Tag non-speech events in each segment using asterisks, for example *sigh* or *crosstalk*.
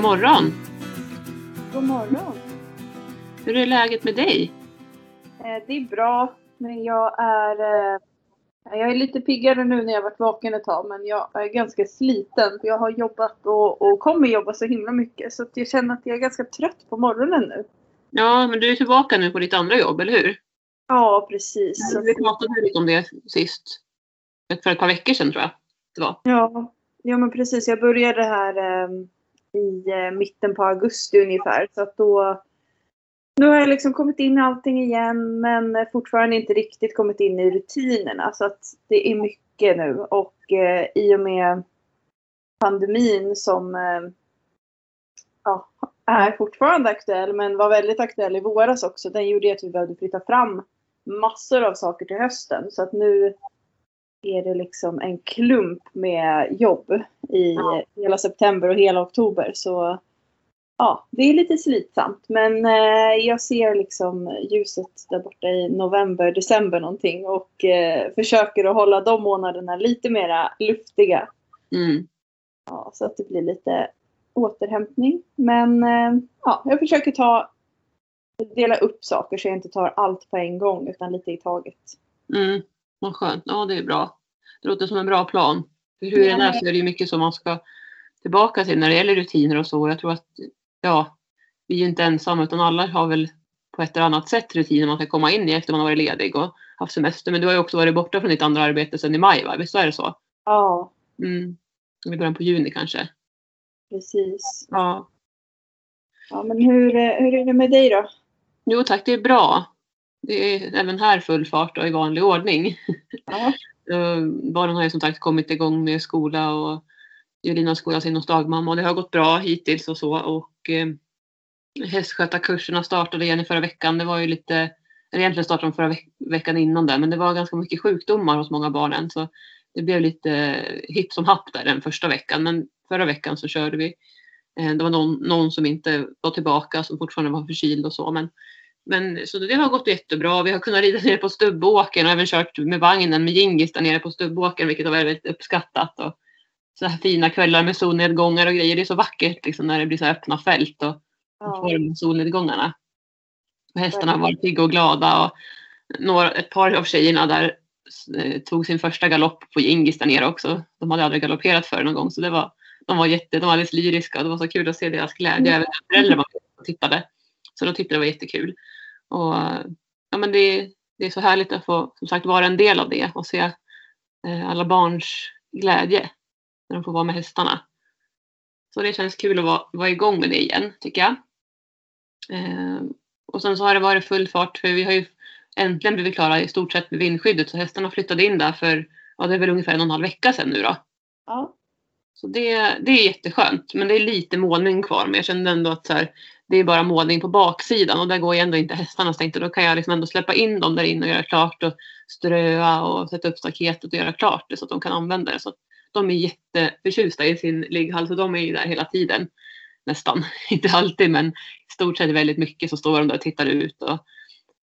God morgon! God morgon. Hur är läget med dig? Eh, Det är bra, men jag är, eh, jag är lite piggare nu när jag varit vaken ett tag, men jag är ganska sliten. Jag har jobbat och, och kommer jobba så himla mycket, så jag känner att jag är ganska trött på morgonen nu. Ja, men du är tillbaka nu på ditt andra jobb, eller hur? Ja, precis. Vi pratade lite om det sist. För ett par veckor sedan tror jag det var. ja, ja, men precis. Jag började här eh, i eh, mitten på augusti ungefär, så att då nu har jag liksom kommit in i allting igen men fortfarande inte riktigt kommit in i rutinerna. Så att det är mycket nu och eh, i och med pandemin som eh, ja, är fortfarande aktuell men var väldigt aktuell i våras också. Den gjorde att vi behövde flytta fram massor av saker till hösten. Så att nu är det liksom en klump med jobb i Ja. hela september och hela oktober. Så ja, det är lite slitsamt. Men eh, jag ser liksom ljuset där borta i november, december någonting. Och eh, försöker att hålla de månaderna lite mera luftiga. Mm. Ja, så att det blir lite återhämtning. Men eh, ja, jag försöker ta dela upp saker så jag inte tar allt på en gång utan lite i taget. Mm. Vad skönt. Ja, det är bra. Det låter som en bra plan. För hur den är så är det ju mycket som man ska tillbaka till när det gäller rutiner och så. Jag tror att, ja, vi är ju inte ensamma utan alla har väl på ett eller annat sätt rutiner man ska komma in i efter man har varit ledig och haft semester. Men du har ju också varit borta från ditt andra arbete sedan i maj, va? Visst är det så? Ja, Mm. I början på juni kanske. precis. Ja. Ja, men hur, hur är det med dig då? Jo tack, det är bra. Det är även här full fart och i vanlig ordning. Ja, *laughs* Eh, barnen har ju som sagt kommit igång med skola och Julina skolas in hos dagmamma och det har gått bra hittills och så. Och eh, hästskötarkurserna startade igen i förra veckan. Det var ju lite, eller egentligen startade de förra veck- veckan innan där, men det var ganska mycket sjukdomar hos många barnen. Så det blev lite hipp som happ där den första veckan. Men förra veckan så körde vi. Eh, det var någon, någon som inte var tillbaka, som fortfarande var förkyld och så. Men men så det har gått jättebra. Vi har kunnat rida ner på Stubbåkern och även kört med vagnen med Gingis där nere på Stubbåkern, vilket var väldigt uppskattat. Och så här fina kvällar med solnedgångar och grejer. Det är så vackert liksom, när det blir så här öppna fält och och ja, här solnedgångarna. Och hästarna var pigga och glada. Och några, ett par av tjejerna där eh, tog sin första galopp på Gingis där nere också. De hade aldrig galopperat förr någon gång. Så det var, de var jätte, de var alldeles lyriska. Det var så kul att se deras glädje. Även föräldrar var och tittade. Så de tyckte det var jättekul. Och ja, men det, det är så härligt att få som sagt vara en del av det och se eh, alla barns glädje när de får vara med hästarna. Så det känns kul att vara, vara igång med det igen tycker jag. Eh, och sen så har det varit full fart för vi har ju äntligen blivit klara i stort sett med vindskyddet så hästarna flyttade in där för ja, det är väl ungefär en och en halv vecka sedan nu då. ja, Så det, det är jätteskönt. Men det är lite målning kvar. Men jag kände ändå att så här, det är bara målning på baksidan och där går ju ändå inte hästarna stängt. Och då kan jag liksom ändå släppa in dem där inne och göra klart och ströa och sätta upp staketet och göra klart det så att de kan använda det. Så att de är jätteförtjusta i sin ligghall så de är ju där hela tiden. Nästan. *laughs* Inte alltid men i stort sett väldigt mycket så står de där och tittar ut. Och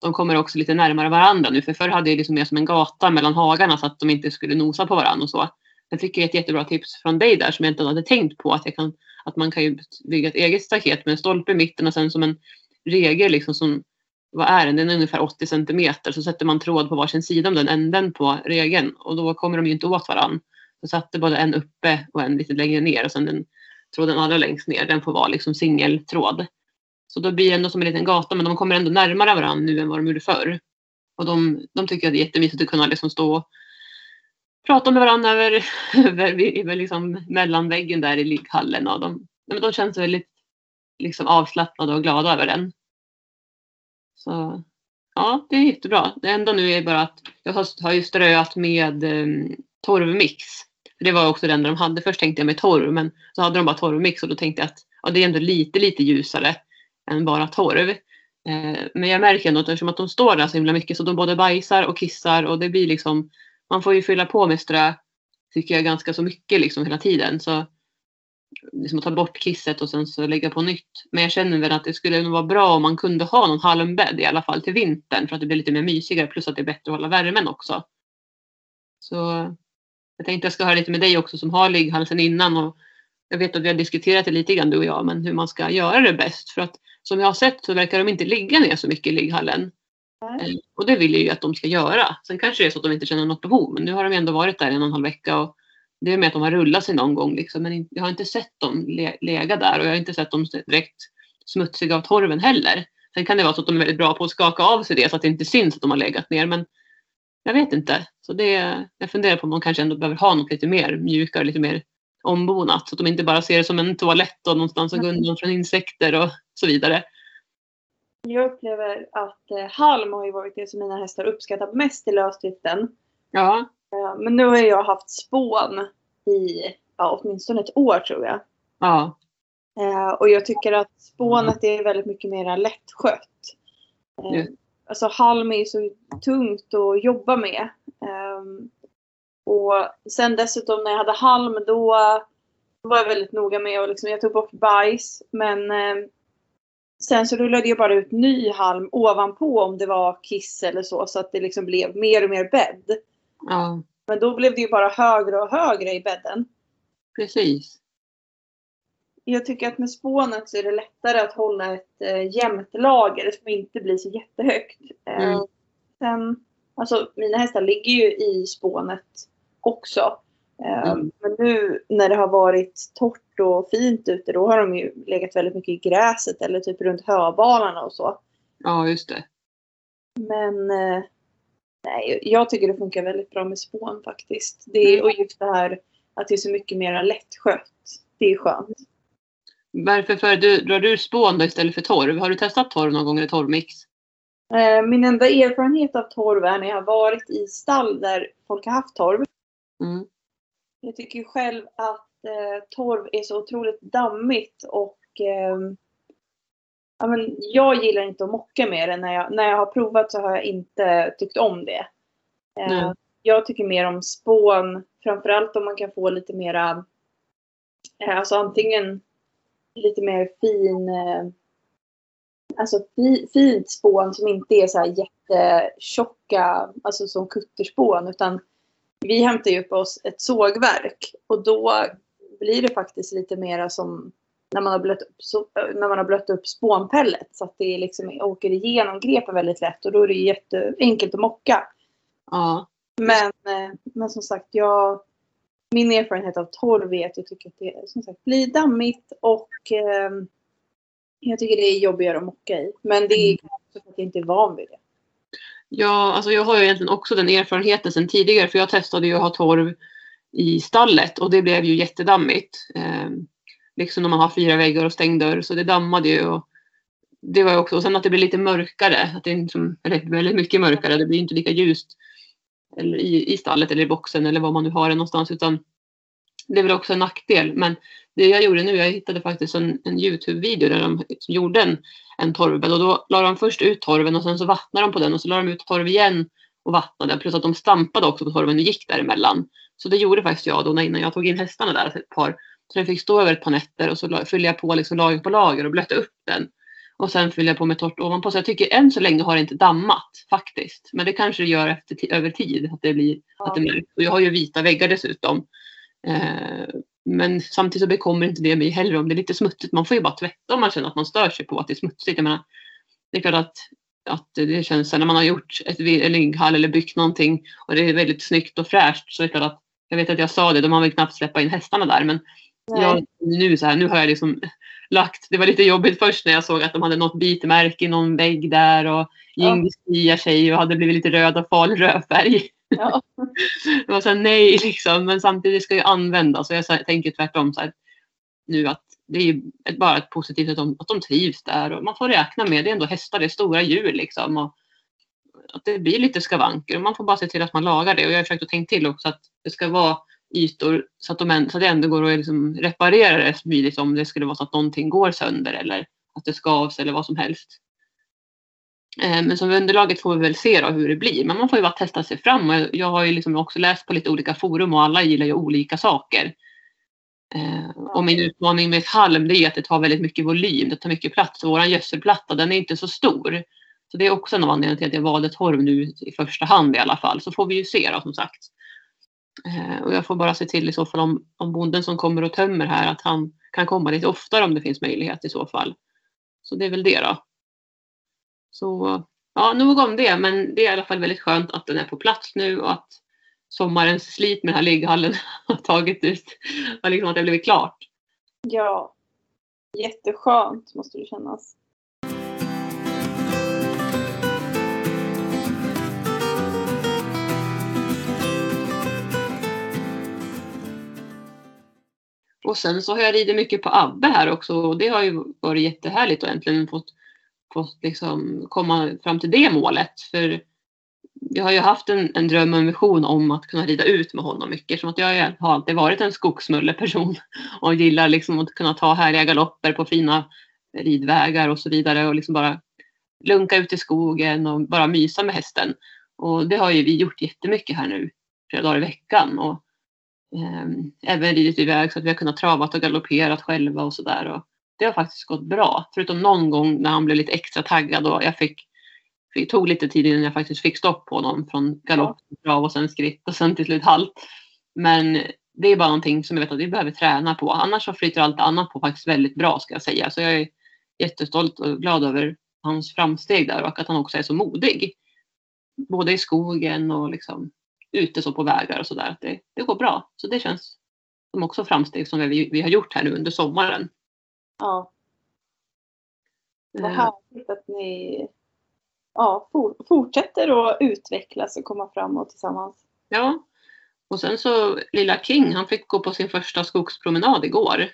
de kommer också lite närmare varandra nu för förr hade jag liksom mer som en gata mellan hagarna så att de inte skulle nosa på varandra och så. Jag fick ett jättebra tips från dig där som jag inte hade tänkt på att, jag kan, att man kan ju bygga ett eget staket med en stolpe i mitten och sen som en regel liksom som vad är den? Den är ungefär 80 centimeter så sätter man tråd på varsin sida om den änden på regeln och då kommer de ju inte åt varandra. Så satte både en uppe och en lite längre ner och sen den tråden allra längst ner den får vara liksom singeltråd. Så då blir det ändå som en liten gata men de kommer ändå närmare varandra nu än vad de gjorde förr. Och de, de tycker att det är jättemysigt att kunna liksom stå pratar prata med varandra över, *laughs* över, över liksom mellanväggen där i ligghallen. Och de, men de känns väldigt liksom avslappnade och glada över den. Så ja, det är jättebra. Det enda nu är bara att jag har, har ju ströat med um, torvmix. Det var också det enda de hade. Först tänkte jag med torv men så hade de bara torvmix och då tänkte jag att ja, det är ändå lite, lite ljusare än bara torv. Eh, men jag märker ändå att eftersom att de står där så himla mycket så de både bajsar och kissar och det blir liksom man får ju fylla på med strö tycker jag ganska så mycket liksom hela tiden. Så liksom att ta bort kisset och sen så lägga på nytt. Men jag känner väl att det skulle nog vara bra om man kunde ha någon halmbädd i alla fall till vintern för att det blir lite mer mysigare plus att det är bättre att hålla värmen också. Så jag tänkte jag ska höra lite med dig också som har ligghall sen innan och jag vet att vi har diskuterat det lite grann du och jag, men hur man ska göra det bäst. För att som jag har sett så verkar de inte ligga ner så mycket i ligghallen. Eh, Och det vill jag ju att de ska göra. Sen kanske det är så att de inte känner något behov, men nu har de ändå varit där en och en halv vecka. Och det är med att de har rullat sig någon gång, liksom. men jag har inte sett dem lägga där och jag har inte sett dem direkt smutsiga av torven heller. Sen kan det vara så att de är väldigt bra på att skaka av sig det så att det inte syns att de har legat ner. Men jag vet inte. Så det, jag funderar på om de kanske ändå behöver ha något lite mer mjukare, lite mer ombonat. Så att de inte bara ser det som en toalett och någonstans att gå undan från insekter och så vidare. Jag upplever att eh, halm har ju varit det som mina hästar uppskattat mest i lösdriften. Ja, Eh, men nu har jag haft spån i ja, åtminstone ett år tror jag. ja, Eh, och jag tycker att spånet är väldigt mycket mer lättskött. Eh, Ja. Alltså halm är ju så tungt att jobba med. Ehm, och sen dessutom när jag hade halm då var jag väldigt noga med att liksom, jag tog bort bajs. Men eh, sen så rullade jag bara ut ny halm ovanpå om det var kiss eller så. Så att det liksom blev mer och mer bädd. ja, Men då blev det ju bara högre och högre i bädden. precis. Jag tycker att med spånet så är det lättare att hålla ett eh, jämnt lager som inte blir så jättehögt. Eh, Mm. sen, alltså, mina hästar ligger ju i spånet också. Eh, Mm. Men nu när det har varit torrt och fint ute då har de ju legat väldigt mycket i gräset eller typ runt höbalarna och så. Ja, just det. Men eh, nej, jag tycker det funkar väldigt bra med spån faktiskt. Det är, Mm. och just det här att det är så mycket mer lättskött. Det är skönt. Varför för du, drar du spån då istället för torv? Har du testat torv någon gång eller torvmix? Eh, Min enda erfarenhet av torv är när jag har varit i stall där folk har haft torv. Mm. Jag tycker själv att torv är så otroligt dammigt och ehm, ja, men jag gillar inte att mocka med det. När jag, när jag har provat så har jag inte tyckt om det. Eh, Nej. jag tycker mer om spån, framförallt om man kan få lite mera, eh, alltså antingen lite mer fin, eh, alltså fi, fint spån som inte är så här jättetjocka, alltså som kutterspån, utan vi hämtar ju upp oss ett sågverk och då blir det faktiskt lite mera som när man har blött upp, så, när man har blött upp spånpellet så att det liksom åker igenom grepen väldigt lätt och då är det jätteenkelt att mocka. Ja, Men, eh, men som sagt, jag, min erfarenhet av torv är att jag tycker att det som sagt, blir dammigt och eh, jag tycker det är jobbigare att mocka i. Men det är Mm. också för att jag inte är van vid det. Ja, alltså jag har ju egentligen också den erfarenheten sedan tidigare för jag testade ju att ha torv i stallet och det blev ju jättedammigt. Eh, liksom när man har fyra väggar och stängd dörr så det dammade ju. Och det var ju också, och sen att det blir lite mörkare, att det är liksom, eller väldigt mycket mörkare, det blir inte lika ljust eller i, i stallet eller i boxen eller var man nu har det någonstans utan det är väl också en nackdel. Men det jag gjorde nu, jag hittade faktiskt en, en Youtube-video där de gjorde en, en torvbädd och då la de först ut torven och sen så vattnade de på den och så la de ut torv igen och vattnade. Plus att de stampade också på torven och gick däremellan. Så det gjorde faktiskt jag då innan jag tog in hästarna där, alltså ett par. Så den fick stå över ett par nätter och så fyllde jag på liksom lager på lager och blötte upp den. Och sen fyllde jag på med torrt ovanpå. Så jag tycker än så länge har det inte dammat faktiskt. Men det kanske det gör efter över tid att det blir att det märks. Och jag har ju vita väggar dessutom. Eh, men samtidigt så bekommer inte det mig heller om det är lite smutsigt. Man får ju bara tvätta om man känner att man stör sig på att det är smutsigt. Jag menar, det är klart att, att det känns när man har gjort ett ligghall eller byggt någonting och det är väldigt snyggt och fräscht så är det klart att jag vet att jag sa det, de har väl knappt släppa in hästarna där men jag, nu, så här, nu har jag liksom lagt, det var lite jobbigt först när jag såg att de hade något bitmärke i någon vägg där och Ja. Djingis kliar sig och hade blivit lite röd och farlig rödfärg. Ja. *laughs* Det var så här, nej liksom, men samtidigt ska ju användas. Så jag här, tänker tvärtom så här, nu att det är bara ett positivt att de, att de trivs där och man får räkna med, det är ändå hästar, det är stora djur liksom. Och att det blir lite skavanker och man får bara se till att man lagar det. Och jag har försökt att tänka till också att det ska vara ytor så att, de, så att det ändå går att liksom reparera det smidigt om liksom, det skulle vara så att någonting går sönder eller att det skavs eller vad som helst. Eh, men som underlaget får vi väl se då hur det blir. Men man får ju bara testa sig fram. Och jag- har ju liksom också läst på lite olika forum och alla gillar ju olika saker. Eh, och min utmaning med halm det är att det tar väldigt mycket volym. Det tar mycket plats. Vår gödselplatta den är inte så stor. Så det är också en av anledningarna till att jag valde torv nu i första hand i alla fall. Så får vi ju se då som sagt. Eh, och jag får bara se till i så fall om, om bonden som kommer och tömmer här att han kan komma lite oftare om det finns möjlighet i så fall. Så det är väl det då. Så ja, nog om det, men det är i alla fall väldigt skönt att den är på plats nu och att sommarens slit med den här ligghallen *laughs* har tagit ut och liksom att det har blivit klart. Ja. Jätteskönt måste det kännas. Och sen så har jag ridit mycket på Abbe här också och det har ju varit jättehärligt att äntligen fått, fått liksom komma fram till det målet. För jag har ju haft en, en dröm och en vision om att kunna rida ut med honom mycket. Som att jag har alltid varit en skogsmulleperson *laughs* och gillar liksom att kunna ta härliga galopper på fina ridvägar och så vidare och liksom bara lunka ut i skogen och bara mysa med hästen. Och det har ju vi gjort jättemycket här nu flera dagar i veckan. Och Ehm, även ridit iväg så att vi har kunnat travat och galopperat själva och sådär. Det har faktiskt gått bra. Förutom någon gång när han blev lite extra taggad och jag fick, det tog lite tid innan jag faktiskt fick stopp på honom från galopp, trav och sen skritt och sen till slut halt. Men det är bara någonting som jag vet att vi behöver träna på. Annars så flyter allt annat på faktiskt väldigt bra ska jag säga. Så jag är jättestolt och glad över hans framsteg där och att han också är så modig. Både i skogen och liksom ute så på vägar och sådär. Det, det går bra. Så det känns som också framsteg som vi, vi har gjort här nu under sommaren. Ja. Vad eh. härligt att ni ja, for, fortsätter att utvecklas och komma framåt tillsammans. Ja. Och sen så lilla King, han fick gå på sin första skogspromenad igår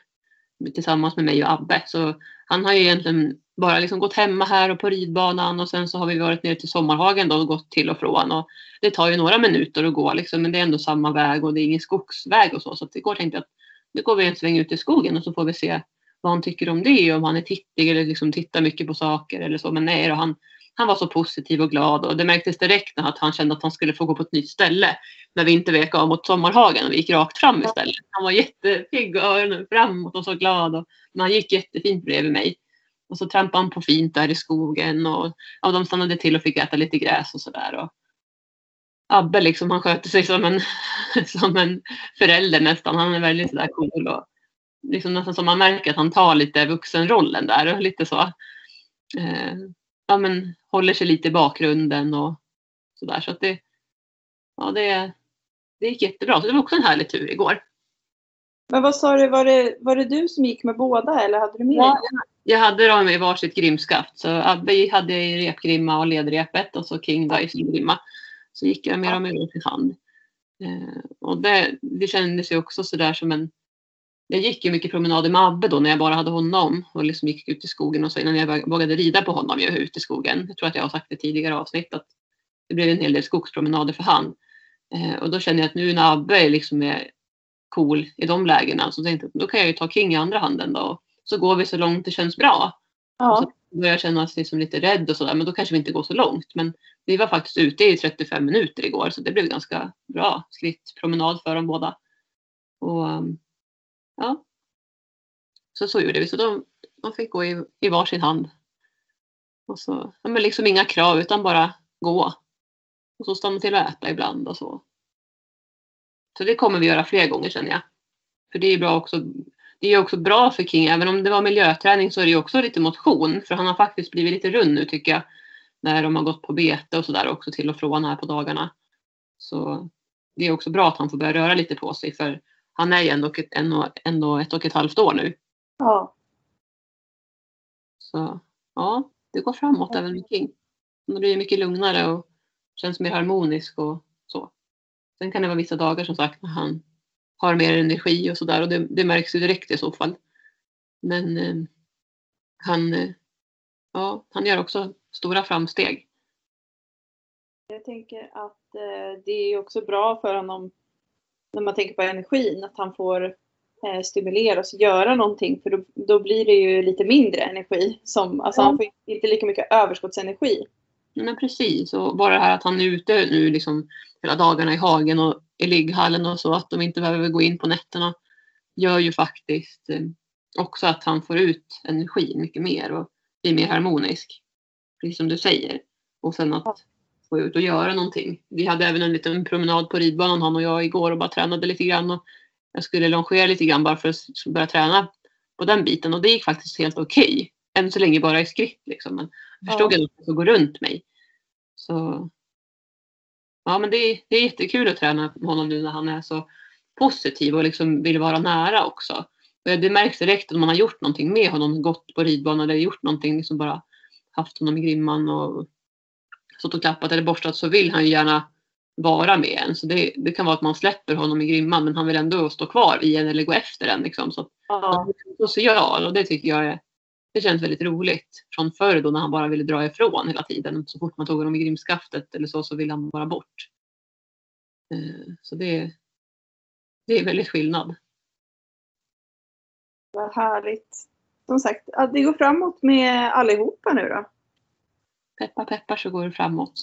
tillsammans med mig och Abbe. Så han har ju egentligen bara liksom gått hemma här och på ridbanan och sen så har vi varit nere till Sommarhagen då och gått till och från. Och det tar ju några minuter att gå liksom, men det är ändå samma väg och det är ingen skogsväg och så. Så det går tänkte jag att nu går vi en sväng ut i skogen och så får vi se vad han tycker om det, om han är tittig eller liksom tittar mycket på saker eller så. Men nej, då, han, han var så positiv och glad och det märktes direkt när att han kände att han skulle få gå på ett nytt ställe. När vi inte vek av mot Sommarhagen och vi gick rakt fram istället. Han var jättepigg och öronen framåt och så glad. Och, men han gick jättefint bredvid mig. Och så trampade han på fint där i skogen och ja, de stannade till och fick äta lite gräs och sådär. Abbe liksom, han sköter sig som en, *laughs* som en förälder nästan. Han är väldigt sådär cool och liksom nästan som man märker att han tar lite vuxenrollen där och lite så. Eh, ja men håller sig lite i bakgrunden och sådär. Så att det, ja det, det gick jättebra. Så det var också en härlig tur igår. Men vad sa du, var det, var det du som gick med båda eller hade du med ja, Jag hade dem i varsitt grimskaft. Så Abbe hade i repgrimma och ledrepet och så King då i sin grimma. Så gick jag med ja. dem i hand. Eh, och det, det kändes ju också sådär som en... Jag gick ju mycket promenader med Abbe då när jag bara hade honom och liksom gick ut i skogen och så innan jag vågade rida på honom ju ut i skogen. Jag tror att jag har sagt det tidigare avsnitt att det blev en hel del skogspromenader för han. Eh, och då kände jag att nu när Abbe liksom är cool i de lägena. Så tänkte jag då kan jag ju ta King i andra handen då. Så går vi så långt det känns bra. Ja. Så börjar jag känna sig liksom lite rädd och sådär. Men då kanske vi inte går så långt. Men vi var faktiskt ute i 35 minuter igår. Så det blev ganska bra skrittpromenad för dem båda. Och um, ja. Så så gjorde vi. Så de, de fick gå i, i varsin hand. Och så, ja, men liksom inga krav utan bara gå. Och så stanna till och äta ibland och så. Så det kommer vi göra fler gånger känner jag. För det är bra också. Det är också bra för King, även om det var miljöträning så är det också lite motion. För han har faktiskt blivit lite rund nu tycker jag. När de har gått på bete och sådär också till och från här på dagarna. Så det är också bra att han får börja röra lite på sig för han är ju ändå, ändå, ändå ett och ett halvt år nu. Ja. Så ja, det går framåt även med King. Han blir mycket lugnare och känns mer harmonisk och så. Sen kan det vara vissa dagar som sagt när han har mer energi och sådär och det, det, märks ju direkt i så fall. Men eh, han, eh, ja, han gör också stora framsteg. Jag tänker att eh, det är också bra för honom när man tänker på energin att han får eh, stimuleras och göra någonting för då, då blir det ju lite mindre energi. Som, alltså mm. Han får inte lika mycket överskottsenergi. Men precis, och bara det här att han är ute nu liksom hela dagarna i hagen och i ligghallen och så, att de inte behöver gå in på nätterna, gör ju faktiskt eh, också att han får ut energi mycket mer och blir mer harmonisk. Precis som du säger. Och sen att gå ut och göra någonting. Vi hade även en liten promenad på ridbanan han och jag igår och bara tränade lite grann. Och jag skulle longera lite grann bara för att börja träna på den biten och det gick faktiskt helt okej. Okay. Än så länge bara i skritt liksom. Men jag förstod ja. att det skulle gå runt mig. Så ja, men det, det är jättekul att träna med honom nu när han är så positiv och liksom vill vara nära också. Det märks direkt att man har gjort någonting med honom, gått på ridbanan eller gjort någonting, liksom bara haft honom i grimman och stått och klappat eller borstat så vill han gärna vara med en. Så det, det, kan vara att man släpper honom i grimman men han vill ändå stå kvar i en eller gå efter en. Liksom. Så ja. social och det tycker jag är, det känns väldigt roligt. Från förr då när han bara ville dra ifrån hela tiden. Så fort man tog honom i grimskaftet eller så så ville han bara bort. Eh, så det, det är väldigt skillnad. Vad härligt. Som sagt, det går framåt med allihopa nu då. Peppar peppar så går det framåt.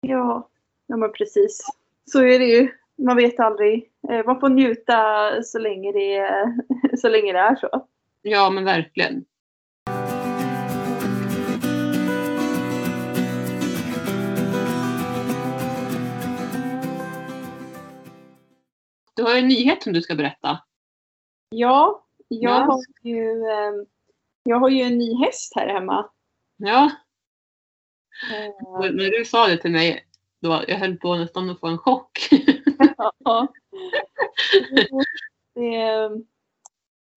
Ja, ja men precis. Så är det ju. Man vet aldrig. Eh, man får njuta så länge det är *laughs* så. Länge det är så. Ja men verkligen. Du har en nyhet som du ska berätta. Ja, jag, ja. Har, ju, ehm, jag har ju en ny häst här hemma. Ja. Uh, när du sa det till mig, då jag höll på nästan att få en chock. *laughs* ja. Det,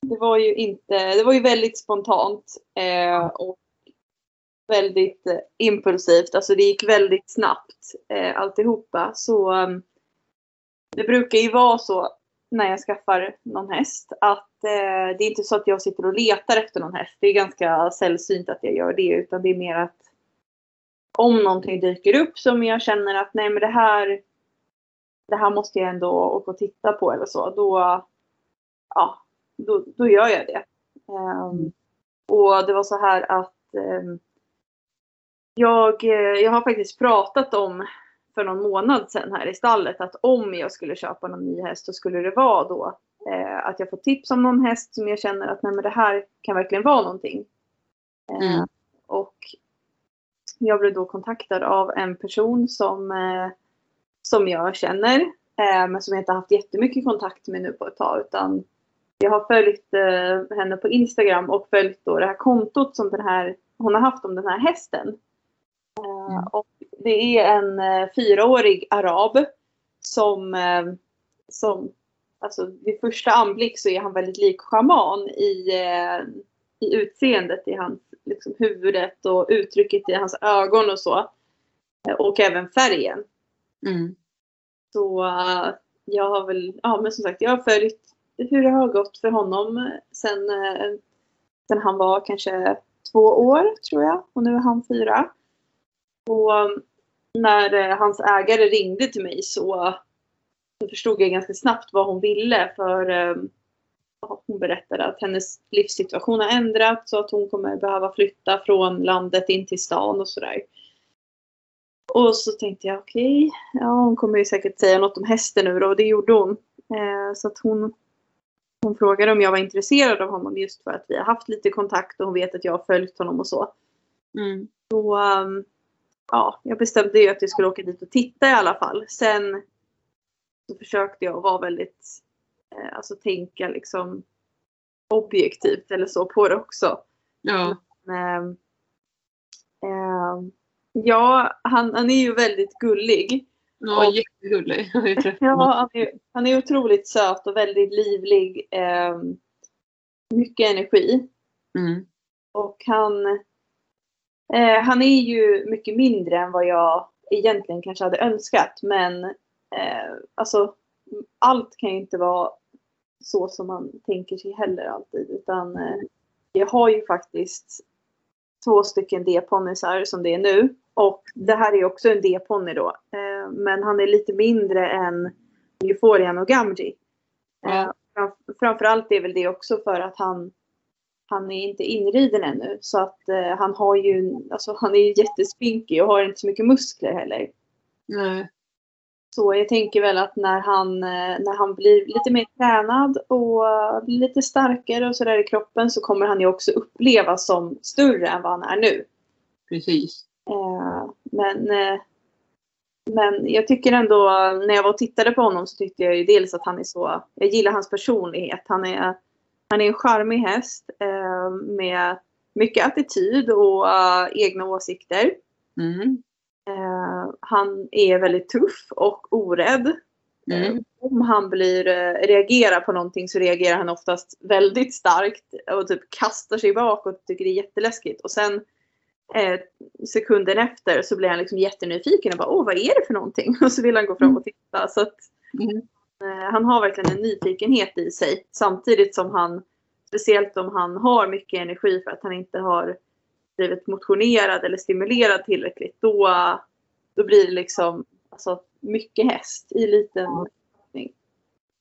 det, var ju inte, det var ju väldigt spontant eh, och väldigt eh, impulsivt. Alltså det gick väldigt snabbt eh, alltihopa. Så um, det brukar ju vara så när jag skaffar någon häst att eh, det är inte så att jag sitter och letar efter någon häst. Det är ganska sällsynt att jag gör det utan det är mer att om någonting dyker upp som jag känner att nej men det här det här måste jag ändå åka och titta på eller så. Då, ja, då, då gör jag det. Um, och det var så här att um, jag, eh, jag har faktiskt pratat om för någon månad sedan här i stallet att om jag skulle köpa någon ny häst så skulle det vara då eh, att jag får tips om någon häst som jag känner att nej men det här kan verkligen vara någonting. Eh, mm. Och jag blev då kontaktad av en person som, eh, som jag känner eh, men som jag inte haft jättemycket kontakt med nu på ett tag utan jag har följt eh, henne på Instagram och följt då det här kontot som den här, hon har haft om den här hästen. Mm. Och det är en fyraårig arab som, som alltså vid första anblick så är han väldigt lik schaman i, i utseendet, i hans liksom, huvudet och uttrycket i hans ögon och så. Och även färgen. Mm. Så jag har väl, ja men som sagt, jag har följt hur det har gått för honom sen, sen han var kanske två år tror jag och nu är han fyra. Och när eh, hans ägare ringde till mig så, så förstod jag ganska snabbt vad hon ville. För hon berättade att hennes livssituation har ändrats så att hon kommer behöva flytta från landet in till stan och sådär. Och så tänkte jag okej, okay, ja hon kommer ju säkert säga något om hästen nu då och det gjorde hon. Eh, så att hon, hon frågade om jag var intresserad av honom just för att vi har haft lite kontakt och hon vet att jag har följt honom och så. Mm. Så um, ja, jag bestämde ju att jag skulle åka dit och titta i alla fall. Sen så försökte jag vara väldigt, alltså tänka liksom objektivt eller så på det också. Ja. Men, eh, ja, han, han är ju väldigt gullig. Ja, och, jättegullig. ja, han är, han är otroligt söt och väldigt livlig. Eh, mycket energi. Mm. Och han, Eh, han är ju mycket mindre än vad jag egentligen kanske hade önskat. Men eh, alltså, allt kan ju inte vara så som man tänker sig heller alltid. Utan eh, jag har ju faktiskt två stycken D-ponnysar som det är nu. Och det här är också en D-ponny då. Eh, men han är lite mindre än Euphorian och Gamgee. Eh, framförallt är väl det också för att han han är inte inriden ännu. Så att han har ju, alltså han är jättespinkig och har inte så mycket muskler heller. Nej. Så jag tänker väl att när han, eh, när han blir lite mer tränad och blir lite starkare och sådär i kroppen så kommer han ju också upplevas som större än vad han är nu. Precis. Eh, men eh, men jag tycker ändå, när jag var och tittade på honom så tyckte jag ju dels att han är så, jag gillar hans personlighet. Han är, han är en charmig häst med mycket attityd och egna åsikter. Mm. Eh, han är väldigt tuff och orädd. Mm. Eh, om han blir, eh, reagerar på någonting så reagerar han oftast väldigt starkt och typ kastar sig bakåt och tycker det är jätteläskigt. Och sen eh, sekunden efter så blir han liksom jättenyfiken och bara åh vad är det för någonting? *laughs* Och så vill han gå fram och titta. Så att, Mm. eh, han har verkligen en nyfikenhet i sig samtidigt som han, speciellt om han har mycket energi för att han inte har blivit motionerad eller stimulerad tillräckligt, då, då blir det liksom alltså, mycket häst i liten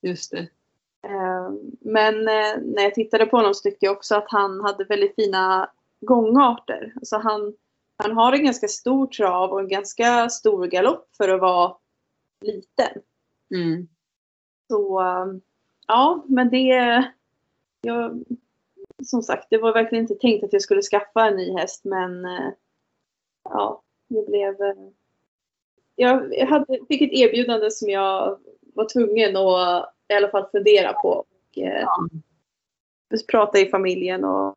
Just det. Eh, Men eh, när jag tittade på honom så tyckte jag också att han hade väldigt fina gångarter. Alltså han, han har en ganska stor trav och en ganska stor galopp för att vara liten. Mm. Så eh, ja, men det... Jag, som sagt, det var verkligen inte tänkt att jag skulle skaffa en ny häst men eh, ja, jag blev... eh, Jag hade, fick ett erbjudande som jag var tvungen att i alla fall fundera på. Och, eh, prata i familjen och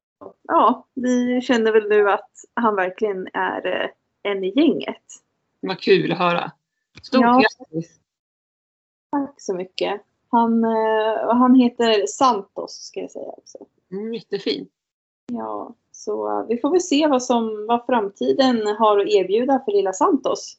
ja, vi känner väl nu att han verkligen är en i gänget. Vad kul att höra. Stort Ja. grattis. Tack så mycket. Han, han heter Santos ska jag säga också. Mm, jättefin. Ja, så eh, vi får väl se vad, som, vad framtiden har att erbjuda för lilla Santos.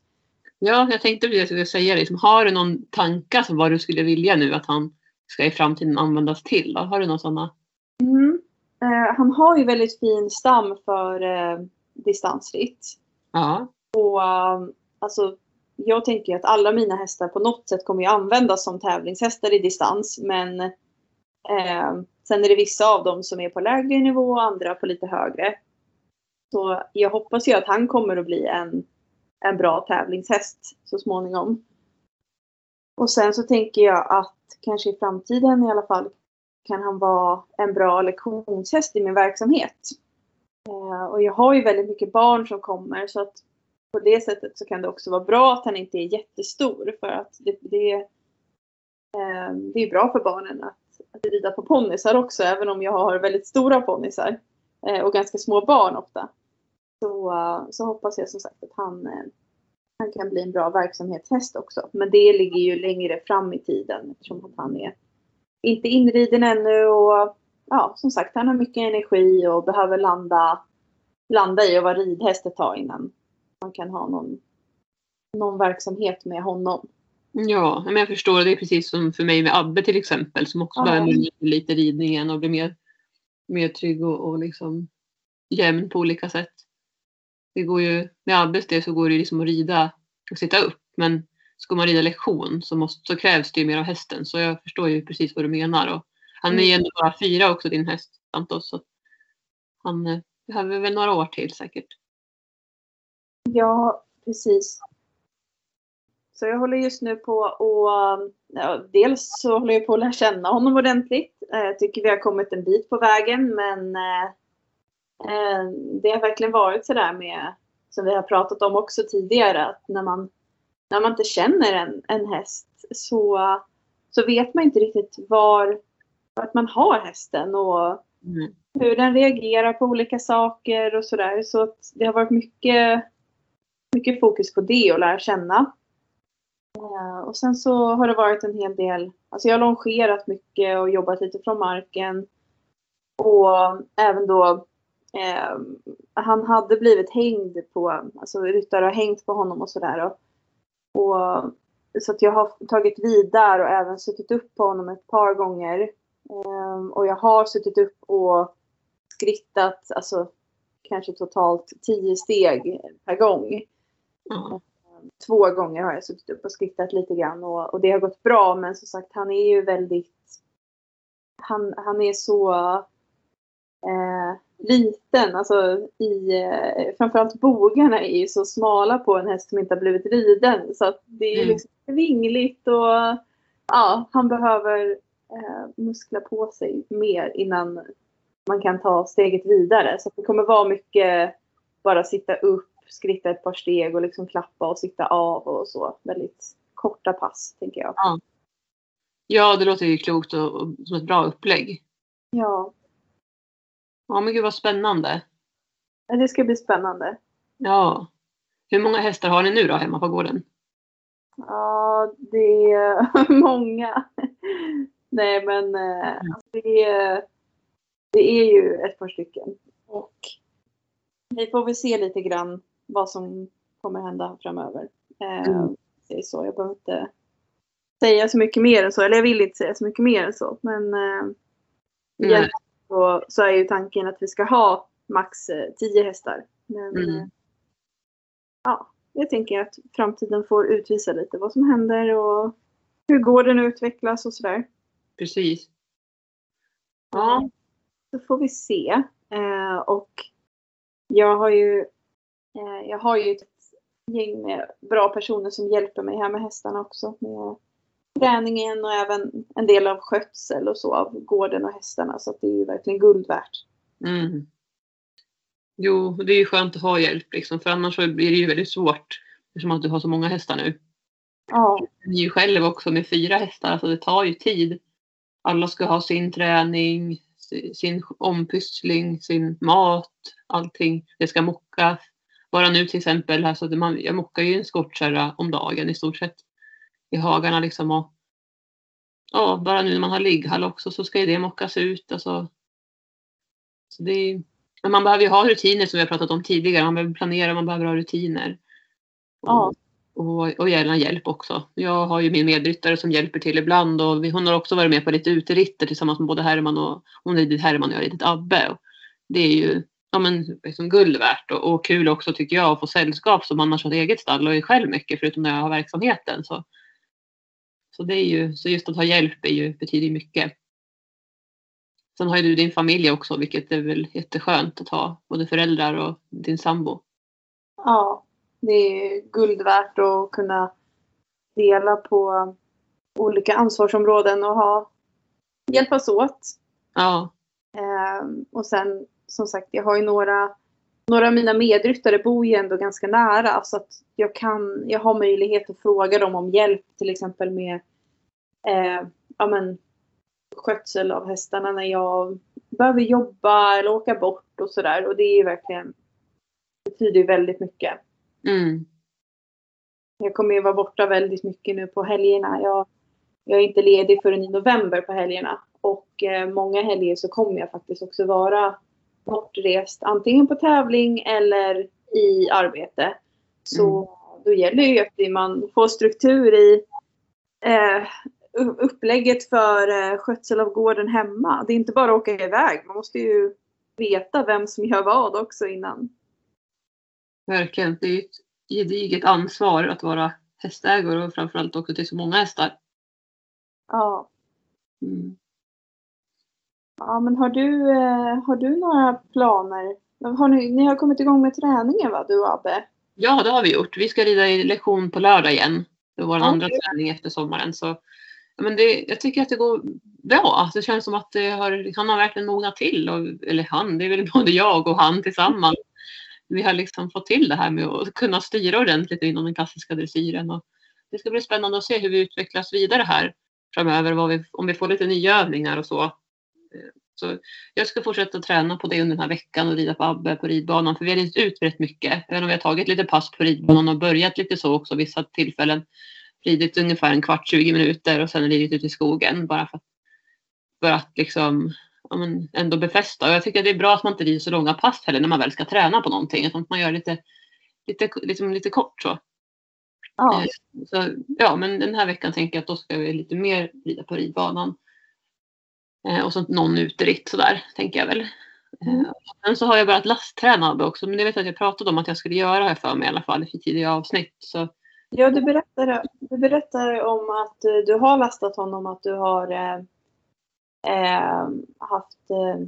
Ja, jag tänkte precis skulle säga liksom, har du någon tanke om vad du skulle vilja nu att han ska i framtiden användas till? Då? Har du några sådana? Mm. Eh, han har ju väldigt fin stam för eh, distansritt. Ja. Och eh, alltså, jag tänker ju att alla mina hästar på något sätt kommer ju användas som tävlingshästar i distans. Men eh, sen är det vissa av dem som är på lägre nivå och andra på lite högre. Så jag hoppas ju att han kommer att bli en, en bra tävlingshäst så småningom. Och sen så tänker jag att kanske i framtiden i alla fall kan han vara en bra lektionshäst i min verksamhet. Eh, och jag har ju väldigt mycket barn som kommer så att på det sättet så kan det också vara bra att han inte är jättestor för att det, det, eh, det är bra för barnen att, att rida på ponnysar också även om jag har väldigt stora ponnysar eh, och ganska små barn ofta. Så, eh, så hoppas jag som sagt att han, eh, han kan bli en bra verksamhetshäst också. Men det ligger ju längre fram i tiden eftersom att han är inte inriden ännu och ja, som sagt han har mycket energi och behöver landa, landa i och vara ridhäst ett tag innan man kan ha någon, någon verksamhet med honom. Ja, men jag förstår. Det är precis som för mig med Abbe till exempel som också Ja. behöver lite, lite ridningen och bli mer, mer trygg och, och liksom jämn på olika sätt. Det går ju, med Abbes del så går det ju liksom att rida och sitta upp. Men ska man rida lektion så, måste, så krävs det ju mer av hästen. Så jag förstår ju precis vad du menar. Och han är ju ändå bara fyra också din häst, Santos. Så han eh, behöver väl några år till säkert. Ja, precis. Så jag håller just nu på och ja, dels så håller jag på att lära känna honom ordentligt. Eh, Jag tycker vi har kommit en bit på vägen men eh, eh, det har verkligen varit sådär med, som vi har pratat om också tidigare, att när man, när man inte känner en, en häst så, så vet man inte riktigt var, vart man har hästen och Mm. hur den reagerar på olika saker och sådär. Så att det har varit mycket, mycket fokus på det och lära känna. Eh, Och sen så har det varit en hel del, alltså jag har longerat mycket och jobbat lite från marken. Och även då, eh, han hade blivit hängd på, alltså ryttare har hängt på honom och sådär. Och, och, så att jag har tagit vid där och även suttit upp på honom ett par gånger. Eh, och jag har suttit upp och skrittat, alltså kanske totalt tio steg per gång. Mm. Två gånger har jag suttit upp och skrittat lite grann och, och det har gått bra men som sagt han är ju väldigt Han, han är så eh, liten, alltså i eh, framförallt bogarna är ju så smala på en häst som inte har blivit riden så att det är Mm. liksom vingligt och ja, han behöver eh, muskla på sig mer innan man kan ta steget vidare. Så att det kommer vara mycket bara sitta upp, skritta ett par steg och liksom klappa och sitta av och så. Väldigt korta pass tänker jag. Ja. Ja, det låter ju klokt och, och som ett bra upplägg. Ja, Ja, men gud vad spännande. men det ska bli spännande. Ja. Hur många hästar har ni nu då hemma på gården? Ja, det är *laughs* många. Nej, men eh, alltså det, är, det är ju ett par stycken. Och vi får väl se lite grann vad som kommer hända framöver. Eh, Mm. Så. Jag behöver inte säga så mycket mer än så. Eller jag vill inte säga så mycket mer än så. Men eh, så, så är ju tanken att vi ska ha max eh, 10 hästar. Men Mm. eh, ja, jag tänker att framtiden får utvisa lite vad som händer och hur gården utvecklas och sådär. Precis. Ja. Så får vi se. Eh, och jag har ju eh, jag har ju ett gäng med bra personer som hjälper mig här med hästarna också. Med träningen och även en del av skötsel och så av gården och hästarna. Så att det är ju verkligen guld värt. Mm. Jo, det är ju skönt att ha hjälp liksom, för annars så blir det ju väldigt svårt eftersom att du har så många hästar nu. Ja, Ni är ju själv också med fyra hästar, så det tar ju tid. Alla ska ha sin träning, si- sin ompyssling, sin mat, allting. Det ska mockas. Bara nu till exempel, här, så att man, jag mockar ju en skottkärra om dagen i stort sett i hagarna liksom. Och, ja, bara nu när man har ligghall också så ska ju det mockas ut. Alltså, så det men man behöver ju ha rutiner som vi har pratat om tidigare. Man behöver planera, man behöver ha rutiner. Ja. Och, och gärna hjälp också. Jag har ju min medryttare som hjälper till ibland och vi, hon har också varit med på lite uteritter tillsammans med både Herman och hon har ridit Herman och jag har ridit Abbe. Och det är ju ja, men, liksom guld värt och, och kul också tycker jag att få sällskap som annars har ett eget stall och är själv mycket förutom när jag har verksamheten. Så, så, det är ju, så just att ha hjälp är ju, betyder mycket. Sen har ju du din familj också vilket är väl jätteskönt att ha både föräldrar och din sambo. ja, det är guld värt att kunna dela på olika ansvarsområden och ha hjälpas åt. Ja, Ehm, och sen som sagt, jag har ju några, några av mina medryttare bor ju ändå ganska nära så att jag kan, jag har möjlighet att fråga dem om hjälp till exempel med eh, ja, men, skötsel av hästarna när jag behöver jobba eller åka bort och sådär och det är ju verkligen, betyder ju väldigt mycket. mm. Jag kommer ju vara borta väldigt mycket nu på helgerna. Jag, jag är inte ledig förrän i november på helgerna. Och eh, många helger så kommer jag faktiskt också vara bortrest. Antingen på tävling eller i arbete. Så då gäller ju att man får struktur i eh, upplägget för eh, skötsel av gården hemma. Det är inte bara att åka iväg. Man måste ju veta vem som gör vad också innan. Verkligen. Det är ett gediget ansvar att vara hästägare och framförallt också till så många hästar. Ja. Mm. Ja, men har du, eh, har du några planer? Har ni, ni har kommit igång med träningen va, du och Abbe? Ja, det har vi gjort. Vi ska rida i lektion på lördag igen. Det är vår Ja, andra träning efter sommaren. Så, men det, jag tycker att det går bra. Det känns som att har, han har verkligen mognat till. Och, eller han, det är väl *laughs* både jag och han tillsammans. Vi har liksom fått till det här med att kunna styra ordentligt inom den klassiska dressyren. Och det ska bli spännande att se hur vi utvecklas vidare här framöver. Vi, om vi får lite nya övningar och så. Så jag ska fortsätta träna på det under den här veckan och rida på Abbe på ridbanan. För vi har ridit ut rätt mycket. Även om vi har tagit lite pass på ridbanan och börjat lite så också vissa tillfällen. Ridit ungefär en kvart, 20 minuter och sen ridit ut i skogen. Bara för att, för att liksom ja, men ändå befästa. Och jag tycker att det är bra att man inte rider så långa pass heller när man väl ska träna på någonting. Utan att man gör lite, lite, liksom lite kort så. Ja. Eh, Så, ja, men den här veckan tänker jag att då ska vi lite mer rida på ridbanan. Eh, och så någon uteritt sådär, tänker jag väl. Mm. Eh, sen så har jag börjat lastträna också, men det vet jag att jag pratade om att jag skulle göra här för mig i alla fall i tidigare avsnitt. Så Ja, du berättade, du berättade om att eh, du har lastat honom, att du har eh, haft eh,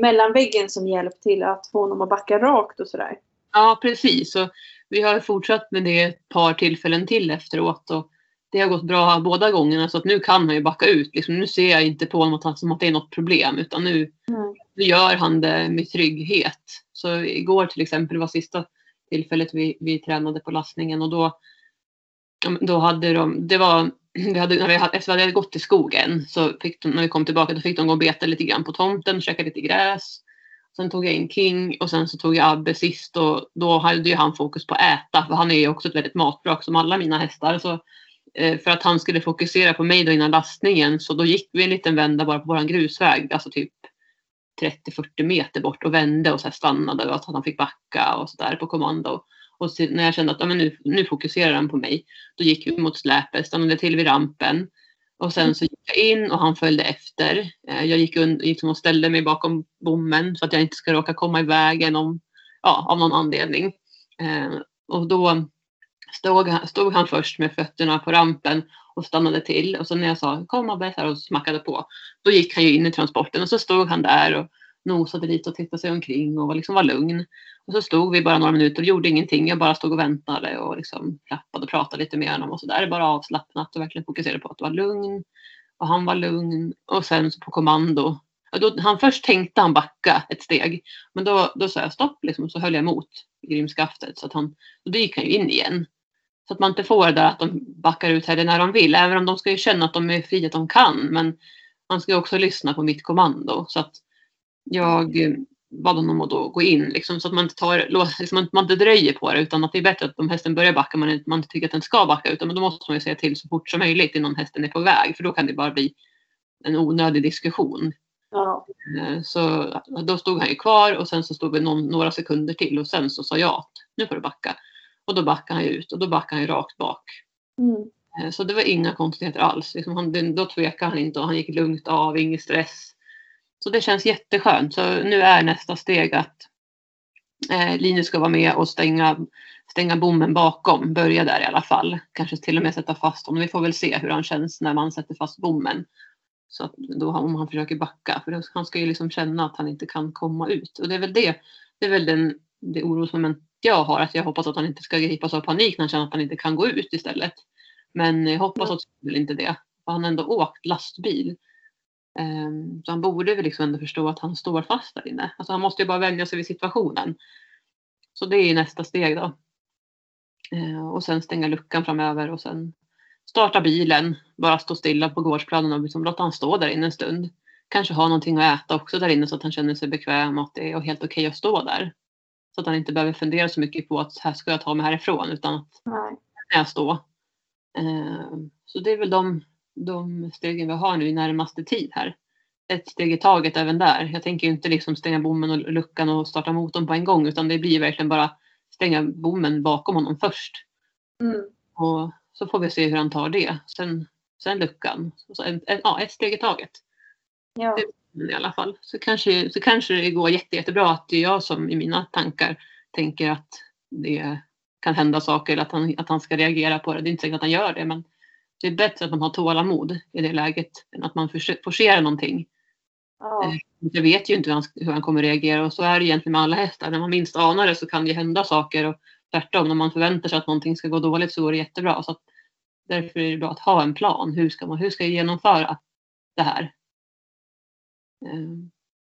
mellanväggen som hjälp till att få honom att backa rakt och sådär. Ja, precis. Och vi har fortsatt med det ett par tillfällen till efteråt. Och det har gått bra båda gångerna så att nu kan han ju backa ut. Liksom, nu ser jag inte på honom att, han, som att det är något problem utan nu, Mm. nu gör han det med trygghet. Så igår till exempel var sista tillfället vi, vi tränade på lastningen och då, då hade de, det var, vi hade, när vi hade, efter vi hade gått till skogen så fick de, när vi kom tillbaka då fick de gå och beta lite grann på tomten, käka lite gräs. Sen tog jag in King och sen så tog jag Abbe sist och då hade ju han fokus på att äta för han är ju också ett väldigt matbrak som alla mina hästar. Så Eh, för att han skulle fokusera på mig då innan lastningen så då gick vi en liten vända bara på våran grusväg, alltså typ 30-40 meter bort och vände och så stannade och att han fick backa och så där på kommando. Och när jag kände att ja, men nu, nu fokuserar han på mig, då gick vi mot släpet, stannade till vid rampen. Och sen så gick jag in och han följde efter. Eh, jag gick und, liksom och ställde mig bakom bommen så att jag inte ska råka komma i vägen om, ja, av någon anledning. Eh, och då stod, stod han först med fötterna på rampen och stannade till. Och så när jag sa kom Abbe och smackade på, då gick han ju in i transporten och så stod han där och nosade lite och tittade sig omkring och liksom var lugn. Och så stod vi bara några minuter och gjorde ingenting. Jag bara stod och väntade och liksom klappade och pratade lite med honom och så där. Bara avslappnat och verkligen fokuserade på att vara lugn. Och han var lugn. Och sen på kommando. Då, han först tänkte han backa ett steg. Men då, då sa jag stopp liksom, och så höll jag emot grimskaftet. Så att han, och då gick han ju in igen. Så att man inte får det där att de backar ut heller när de vill. Även om de ska ju känna att de är fria att de kan. Men man ska ju också lyssna på mitt kommando. Så att jag bad honom att då gå in liksom, så att man inte, tar, liksom, man inte dröjer på det utan att det är bättre att om hästen börjar backa man man tycker att den ska backa utan då måste man ju säga till så fort som möjligt innan hästen är på väg för då kan det bara bli en onödig diskussion. Ja. Eh, så då stod han ju kvar och sen så stod vi någon, några sekunder till och sen så sa jag att nu får du backa. Och då backade han ut och då backade han rakt bak. Mm. Eh, så det var inga konstigheter alls. Liksom han, då tvekade han inte och han gick lugnt av, ingen stress. Så det känns jätteskönt. Så nu är nästa steg att eh, Linus ska vara med och stänga, stänga bommen bakom. Börja där i alla fall. Kanske till och med sätta fast honom. Vi får väl se hur han känns när man sätter fast bommen. Så att då om han försöker backa. För han ska ju liksom känna att han inte kan komma ut. Och det är väl det. Det är väl den, det orosmoment jag har. Att jag hoppas att han inte ska gripas av panik när han känner att han inte kan gå ut istället. Men jag hoppas att väl inte det. För han har ändå åkt lastbil. Um, så han borde väl liksom ändå förstå att han står fast där inne. Alltså han måste ju bara vänja sig vid situationen. Så det är nästa steg då. Uh, och sen stänga luckan framöver och sen starta bilen. Bara stå stilla på gårdsplanen och liksom låta han stå där inne en stund. Kanske ha någonting att äta också där inne så att han känner sig bekväm och att det är helt okej okay att stå där. Så att han inte behöver fundera så mycket på att här ska jag ta mig härifrån utan att Nej. jag stå. Uh, så det är väl de de stegen vi har nu i närmaste tid här. Ett steg i taget även där. Jag tänker inte liksom stänga bommen och luckan och starta motorn på en gång utan det blir verkligen bara stänga bommen bakom honom först. Mm. Och så får vi se hur han tar det. Sen, sen luckan. Så en, en, ja, ett steg i taget. Ja. I alla fall. Så kanske, så kanske det går jätte, jättebra att det är jag som i mina tankar tänker att det kan hända saker eller att han, att han ska reagera på det. Det är inte säkert att han gör det men det är bättre att man har tålamod i det läget än att man forcerar någonting. Ja. Eh, jag vet ju inte hur han, hur han kommer reagera och så är det egentligen med alla hästar. När man minst anar det så kan det hända saker och tvärtom när man förväntar sig att någonting ska gå dåligt så går det jättebra. Så därför är det bra att ha en plan. Hur ska man hur ska jag genomföra det här? Eh,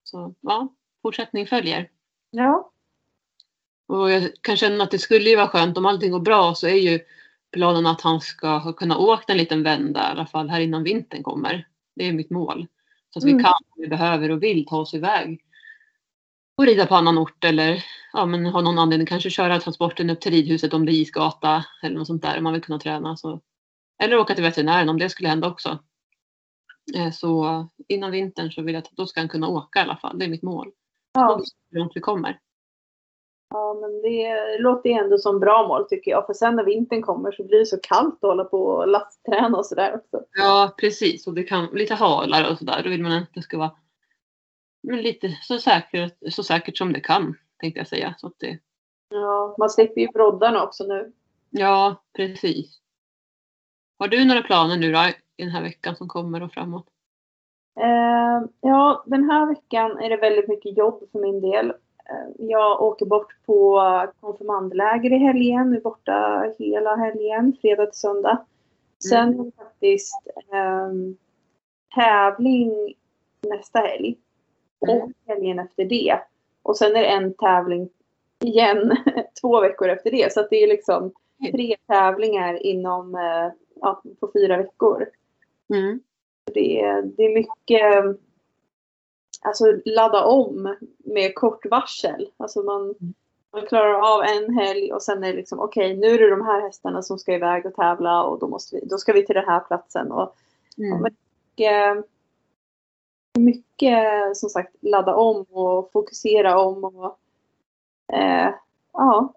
så ja, fortsättning följer. Ja. Och jag kan känna att det skulle ju vara skönt om allting går bra så är ju planen att han ska kunna åka en liten vända i alla fall här innan vintern kommer. Det är mitt mål. Så att vi Mm. kan, vi behöver och vill ta oss iväg och rida på annan ort eller ja, men ha någon anledning kanske köra transporten upp till ridhuset om det är isgata eller något sånt där om man vill kunna träna. Så. Eller åka till veterinären om det skulle hända också. Eh, Så innan vintern så vill jag att då ska han kunna åka i alla fall. Det är mitt mål. Ja. Hur långt vi kommer. ja, men det låter ju ändå som bra mål tycker jag. För sen när vintern kommer så blir det så kallt att hålla på och lastträna och sådär också. Ja, precis. Och det kan lite halare och sådär. Då vill man att det ska vara men lite så säkert, så säkert som det kan, tänkte jag säga. Så att det, Ja, man slipper ju broddarna också nu. ja, precis. Har du några planer nu då, i den här veckan som kommer och framåt? Eh, ja, den här veckan är det väldigt mycket jobb för min del. Eh, jag åker bort på konfirmandläger i helgen. är borta hela helgen, fredag till söndag. Sen är det faktiskt eh, tävling nästa helg. Och helgen efter det. Och sen är det en tävling igen *laughs* två veckor efter det. Så det är liksom tre tävlingar inom, eh, ja, på fyra veckor. Mm. Det är, det är mycket, alltså ladda om med kort varsel. Alltså man, man klarar av en helg och sen är det liksom okej, okay, nu är det de här hästarna som ska iväg och tävla och då, måste vi, då ska vi till den här platsen. Och, Mm. och mycket, mycket som sagt ladda om och fokusera om och eh, ja,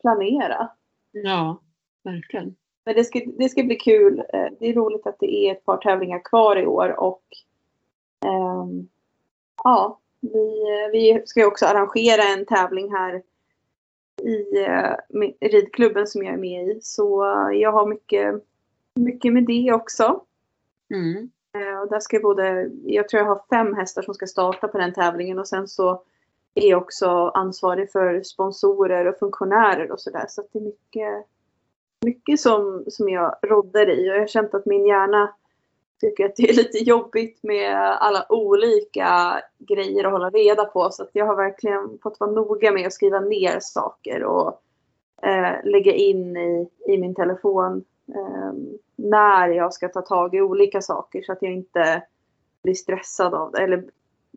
planera. Ja, verkligen. Men det ska, det ska bli kul. Eh, Det är roligt att det är ett par tävlingar kvar i år och ehm, ja, vi, vi ska ju också arrangera en tävling här i eh, med- ridklubben som jag är med i. Så jag har mycket, mycket med det också. Mm. Eh, Och där ska både, jag tror jag har fem hästar som ska starta på den tävlingen och sen så är jag också ansvarig för sponsorer och funktionärer och sådär. Så att det är mycket, mycket som, som jag rådder i och jag har känt att min hjärna tycker att det är lite jobbigt med alla olika grejer att hålla reda på. Så att jag har verkligen fått vara noga med att skriva ner saker och eh, lägga in i, i min telefon eh, när jag ska ta tag i olika saker så att jag inte blir stressad av det. Eller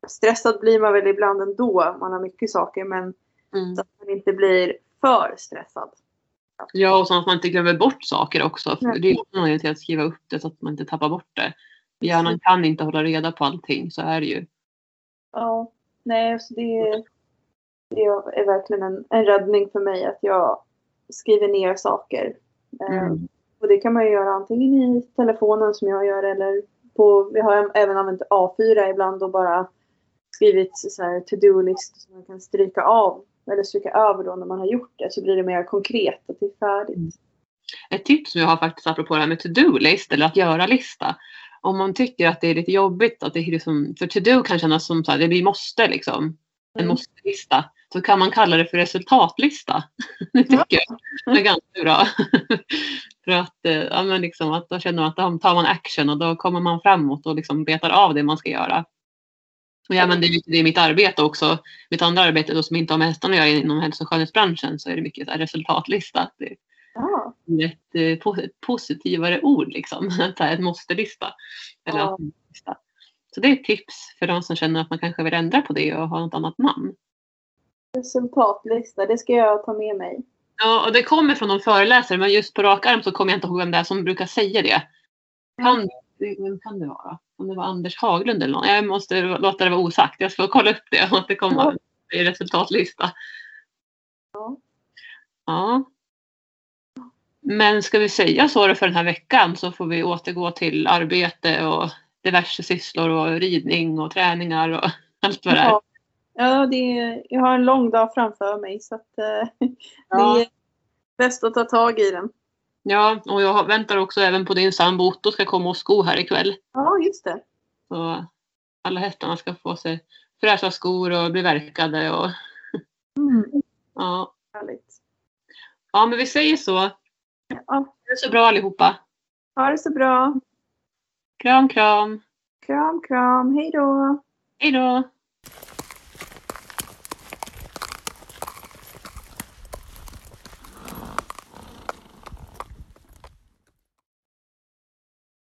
stressad blir man väl ibland ändå, man har mycket saker, men Mm. så att man inte blir för stressad. Ja, och så att man inte glömmer bort saker också. För Nej. det är en anledning till att skriva upp det så att man inte tappar bort det. Hjärnan kan inte hålla reda på allting, så är det ju. Ja, nej, så det, det är verkligen en, en räddning för mig att jag skriver ner saker. Eh, Mm. Och det kan man ju göra antingen i telefonen som jag gör eller på, vi har även använt A4 ibland och bara skrivit så här to-do-list som man kan stryka av eller stryka över då när man har gjort det så blir det mer konkret att det är färdigt. Ett tips som jag har faktiskt apropå det här med to-do-list eller att göra-lista. Om man tycker att det är lite jobbigt, att det är liksom, för to-do kan kännas som så här, det blir måste liksom. En Mm. måste-lista. Så kan man kalla det för resultatlista. *laughs* det tycker jag. Det är ganska bra. *laughs* för att, eh, ja, men liksom, att då känner man att då tar man action och då kommer man framåt och liksom betar av det man ska göra. Och jag använder mycket det i mitt arbete också. Mitt andra arbete då, som inte har med hästarna att göra inom hälso och skönhetsbranschen så är det mycket så resultatlista. Det är ett, eh, po- ett positivare ord liksom. *laughs* Att ett måste-lista. Eller Ja. lista. Så det är ett tips för de som känner att man kanske vill ändra på det och ha något annat namn. resultatlista, det ska jag ta med mig. Ja, och det kommer från någon föreläsare men just på rak arm så kommer jag inte ihåg vem det är som brukar säga det. Kan, vem kan det vara? Om det var Anders Haglund eller någon. Jag måste låta det vara osagt. Jag ska kolla upp det och kommer i resultatlista. Ja. Ja. Men ska vi säga så för den här veckan så får vi återgå till arbete och diverse sysslor och ridning och träningar och *laughs* allt vad det är. Ja, ja det är, jag har en lång dag framför mig så att eh, *laughs* Ja. det är bäst att ta tag i den. Ja, och jag väntar också även på din sambo Otto ska komma och sko här ikväll. Ja, just det. Så alla hästarna ska få sig fräscha skor och bli verkade och Mm, ja. härligt. Ja, men vi säger så. Ja, Det är så bra allihopa. ha det så bra. Kram, kram. Kram, kram. Hej då. Hej då.